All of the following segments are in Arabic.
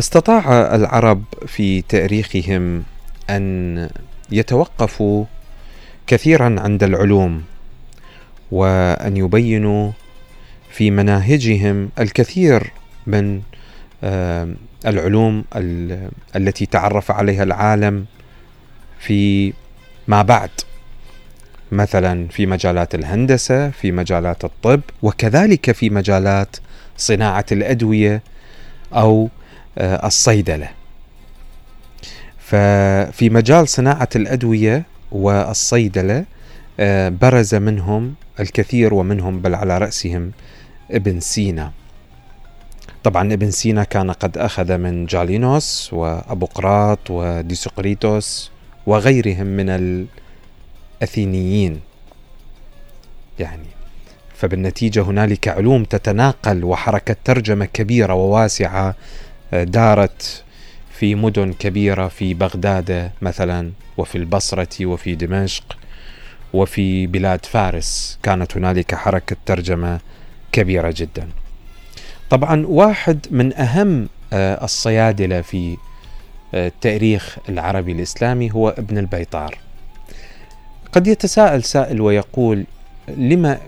استطاع العرب في تاريخهم أن يتوقفوا كثيرا عند العلوم وأن يبينوا في مناهجهم الكثير من العلوم التي تعرف عليها العالم في ما بعد. مثلا في مجالات الهندسة في مجالات الطب وكذلك في مجالات صناعة الأدوية أو آه، الصيدلة. ففي مجال صناعة الأدوية والصيدلة آه، برز منهم الكثير ومنهم بل على رأسهم ابن سينا. طبعا ابن سينا كان قد أخذ من جالينوس وابوقراط وديسقريتوس وغيرهم من الأثينيين. يعني فبالنتيجة هنالك علوم تتناقل وحركة ترجمة كبيرة وواسعة آه، دارت في مدن كبيرة في بغداد مثلا وفي البصرة وفي دمشق وفي بلاد فارس كانت هنالك حركة ترجمة كبيرة جدا. طبعا واحد من أهم آه، الصيادلة في التاريخ العربي الإسلامي هو ابن البيطار. قد يتساءل سائل ويقول لما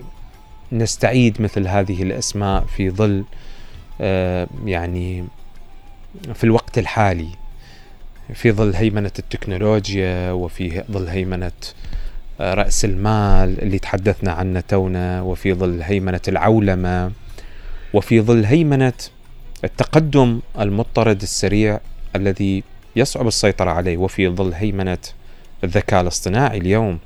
نستعيد مثل هذه الأسماء في ظل آه، يعني في الوقت الحالي في ظل هيمنة التكنولوجيا وفي ظل هيمنة آه، رأس المال اللي تحدثنا عنه تونا وفي ظل هيمنة العولمة وفي ظل هيمنة التقدم المضطرد السريع الذي يصعب السيطرة عليه وفي ظل هيمنة الذكاء الاصطناعي اليوم.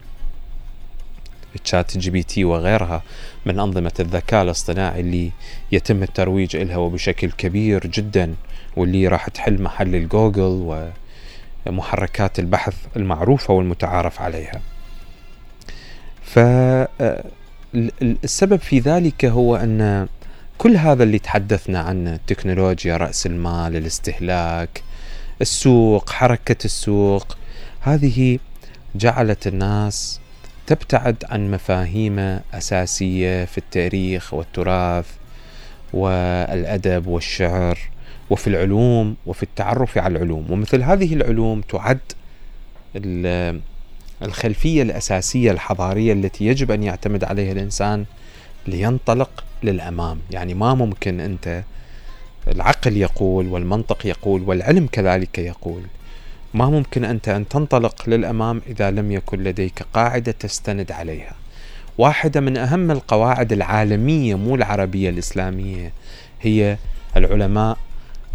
ChatGPT وغيرها من أنظمة الذكاء الاصطناعي اللي يتم الترويج لها وبشكل كبير جدا واللي راح تحل محل الجوجل ومحركات البحث المعروفة والمتعارف عليها. فالسبب في ذلك هو أن كل هذا اللي تحدثنا عنه التكنولوجيا رأس المال الاستهلاك السوق حركة السوق هذه جعلت الناس تبتعد عن مفاهيم أساسية في التاريخ والتراث والأدب والشعر وفي العلوم وفي التعرف على العلوم. ومثل هذه العلوم تعد الخلفية الأساسية الحضارية التي يجب أن يعتمد عليها الإنسان لينطلق للأمام. يعني ما ممكن أنت العقل يقول والمنطق يقول والعلم كذلك يقول. ما ممكن أنت أن تنطلق للأمام إذا لم يكن لديك قاعدة تستند عليها. واحدة من أهم القواعد العالمية مو العربية الإسلامية هي العلماء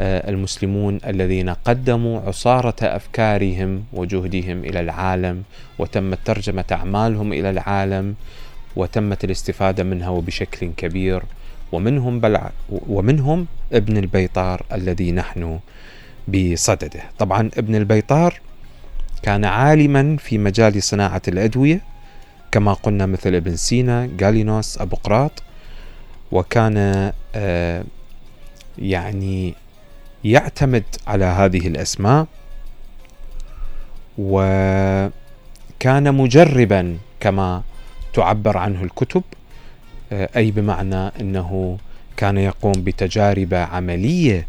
آه، المسلمون الذين قدموا عصارة أفكارهم وجهدهم إلى العالم وتمت ترجمة أعمالهم إلى العالم وتمت الاستفادة منها وبشكل كبير. ومنهم بلع ومنهم ابن البيطار الذي نحن بصدده. طبعا ابن البيطار كان عالما في مجال صناعة الأدوية كما قلنا مثل ابن سينا غالينوس أبوقراط وكان آه يعني يعتمد على هذه الأسماء وكان مجربا كما تعبر عنه الكتب آه أي بمعنى أنه كان يقوم بتجارب عملية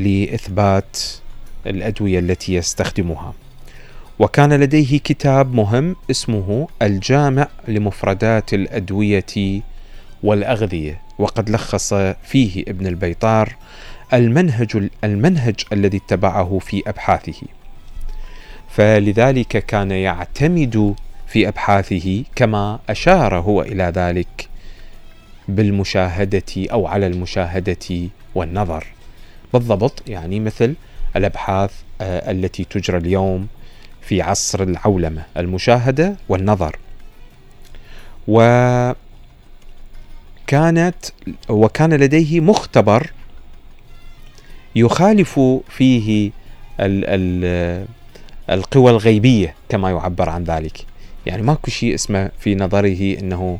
لإثبات الأدوية التي يستخدمها. وكان لديه كتاب مهم اسمه الجامع لمفردات الأدوية والأغذية وقد لخص فيه ابن البيطار المنهج المنهج الذي اتبعه في أبحاثه. فلذلك كان يعتمد في أبحاثه كما أشار هو إلى ذلك بالمشاهدة أو على المشاهدة والنظر. بالضبط يعني مثل الأبحاث آه، التي تجرى اليوم في عصر العولمة المشاهدة والنظر. وكانت وكان لديه مختبر يخالف فيه ال ال القوى الغيبية كما يعبر عن ذلك. يعني ماكو شيء اسمه في نظره إنه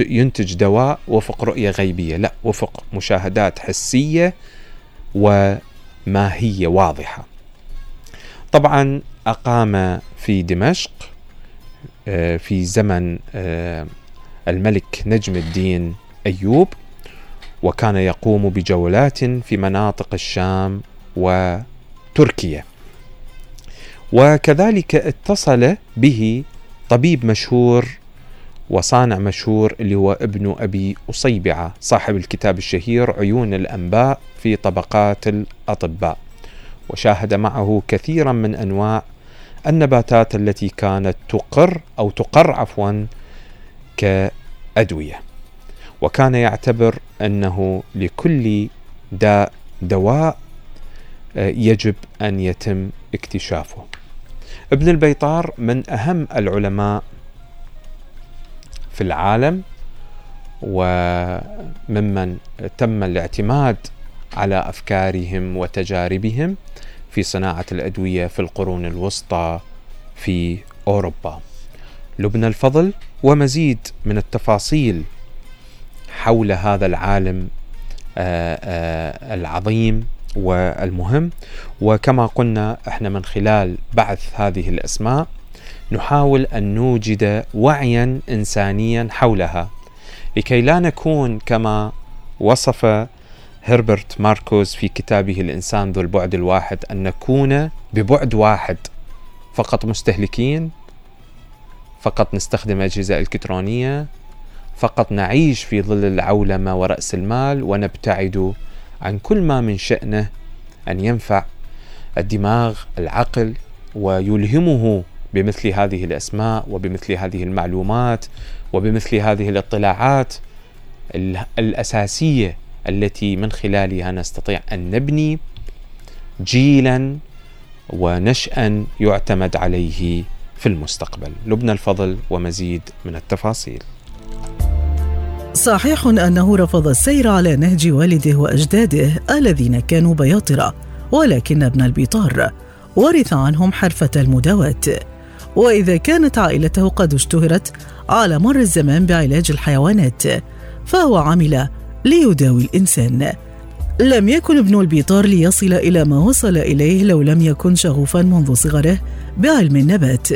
ينتج دواء وفق رؤية غيبية لا وفق مشاهدات حسية وماهيه واضحة. طبعا أقام في دمشق آه، في زمن آه، الملك نجم الدين أيوب وكان يقوم بجولات في مناطق الشام وتركيا وكذلك اتصل به طبيب مشهور وصانع مشهور اللي هو ابن أبي أصيبعة صاحب الكتاب الشهير عيون الأنباء في طبقات الأطباء وشاهد معه كثيرا من أنواع النباتات التي كانت تقر أو تقر عفوا كأدوية وكان يعتبر أنه لكل داء دواء آه، يجب أن يتم اكتشافه. ابن البيطار من أهم العلماء في العالم وممن تم الاعتماد على أفكارهم وتجاربهم في صناعة الأدوية في القرون الوسطى في أوروبا. لبنى الفضل ومزيد من التفاصيل حول هذا العالم آه، آه، العظيم والمهم وكما قلنا إحنا من خلال بعث هذه الأسماء نحاول أن نوجد وعيا انسانيا حولها لكي لا نكون كما وصف هربرت ماركوس في كتابه الإنسان ذو البعد الواحد أن نكون ببعد واحد. فقط مستهلكين فقط نستخدم أجهزة إلكترونية فقط نعيش في ظل العولمة ورأس المال ونبتعد عن كل ما من شأنه أن ينفع الدماغ العقل ويلهمه بمثل هذه الأسماء وبمثل هذه المعلومات وبمثل هذه الاطلاعات الأساسية التي من خلالها نستطيع أن نبني جيلا ونشأ يعتمد عليه في المستقبل. لبنى الفضل ومزيد من التفاصيل. صحيح أنه رفض السير على نهج والده وأجداده الذين كانوا بياطرة ولكن ابن البيطار ورث عنهم حرفة المداواة. وإذا كانت عائلته قد اشتهرت على مر الزمان بعلاج الحيوانات فهو عمل ليداوي الإنسان. لم يكن ابن البيطار ليصل إلى ما وصل إليه لو لم يكن شغوفا منذ صغره بعلم النبات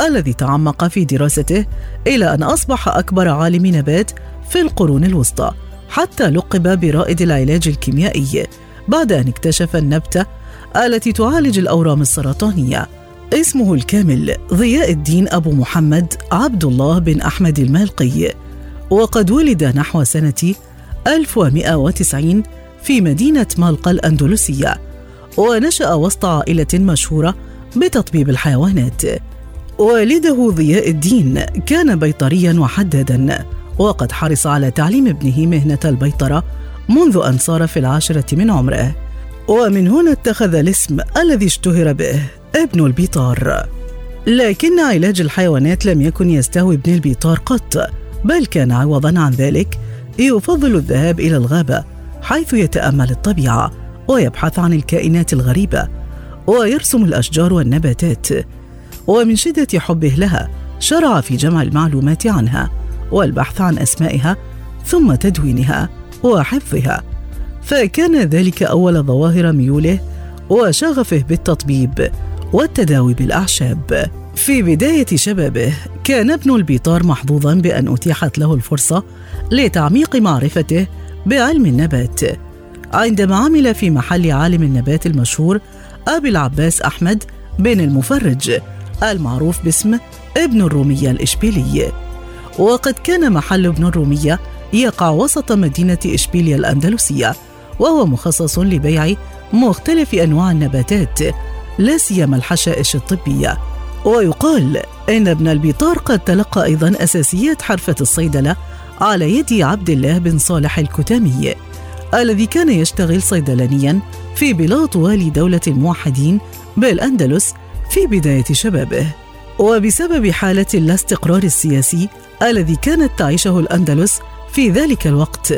الذي تعمق في دراسته إلى أن أصبح أكبر عالم نبات في القرون الوسطى حتى لقب برائد العلاج الكيميائي بعد أن اكتشف النبتة التي تعالج الأورام السرطانية. اسمه الكامل ضياء الدين أبو محمد عبد الله بن أحمد المالقي. وقد ولد نحو سنة 1190 في مدينة مالقا الأندلسية ونشأ وسط عائلة مشهورة بتطبيب الحيوانات. والده ضياء الدين كان بيطريا وحدادا وقد حرص على تعليم ابنه مهنة البيطرة منذ أن صار في العاشرة من عمره. ومن هنا اتخذ الاسم الذي اشتهر به ابن البيطار. لكن علاج الحيوانات لم يكن يستهوي ابن البيطار قط بل كان عوضا عن ذلك يفضل الذهاب إلى الغابة حيث يتأمل الطبيعة ويبحث عن الكائنات الغريبة ويرسم الأشجار والنباتات. ومن شدة حبه لها شرع في جمع المعلومات عنها والبحث عن أسمائها ثم تدوينها وحفظها. فكان ذلك أول ظواهر ميوله وشغفه بالتطبيب والتداوي بالأعشاب. في بداية شبابه كان ابن البيطار محظوظا بأن أتيحت له الفرصة لتعميق معرفته بعلم النبات. عندما عمل في محل عالم النبات المشهور أبي العباس أحمد بن المفرج المعروف باسم ابن الرومية الإشبيلي. وقد كان محل ابن الرومية يقع وسط مدينة إشبيليا الأندلسية وهو مخصص لبيع مختلف أنواع النباتات لا سيما الحشائش الطبية. ويقال إن ابن البيطار قد تلقى أيضا أساسيات حرفة الصيدلة على يد عبد الله بن صالح الكتامي الذي كان يشتغل صيدلانيا في بلاط والي دولة الموحدين بالأندلس في بداية شبابه. وبسبب حالة اللا استقرار السياسي الذي كانت تعيشه الأندلس في ذلك الوقت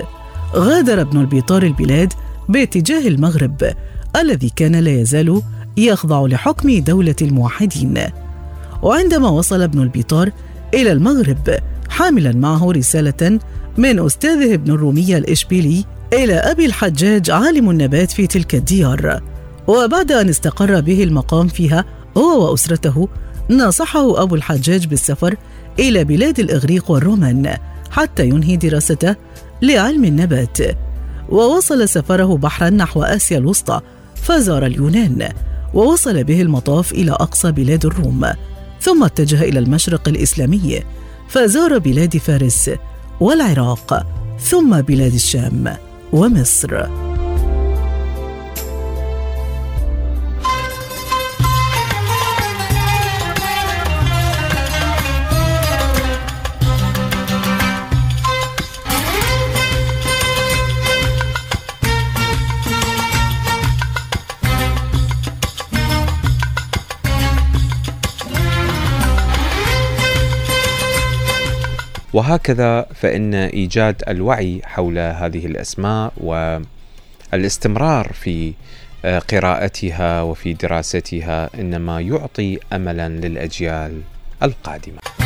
غادر ابن البيطار البلاد باتجاه المغرب الذي كان لا يزال يخضع لحكم دولة الموحدين. وعندما وصل ابن البيطار إلى المغرب حاملا معه رسالة من أستاذه ابن الرومية الإشبيلي إلى أبي الحجاج عالم النبات في تلك الديار. وبعد أن استقر به المقام فيها هو وأسرته نصحه أبو الحجاج بالسفر إلى بلاد الإغريق والرومان حتى ينهي دراسته لعلم النبات. ووصل سفره بحرا نحو آسيا الوسطى فزار اليونان ووصل به المطاف إلى أقصى بلاد الروم. ثم اتجه إلى المشرق الإسلامي فزار بلاد فارس والعراق ثم بلاد الشام ومصر. وهكذا فإن إيجاد الوعي حول هذه الأسماء والاستمرار في آه، قراءتها وفي دراستها إنما يعطي أملا للأجيال القادمة.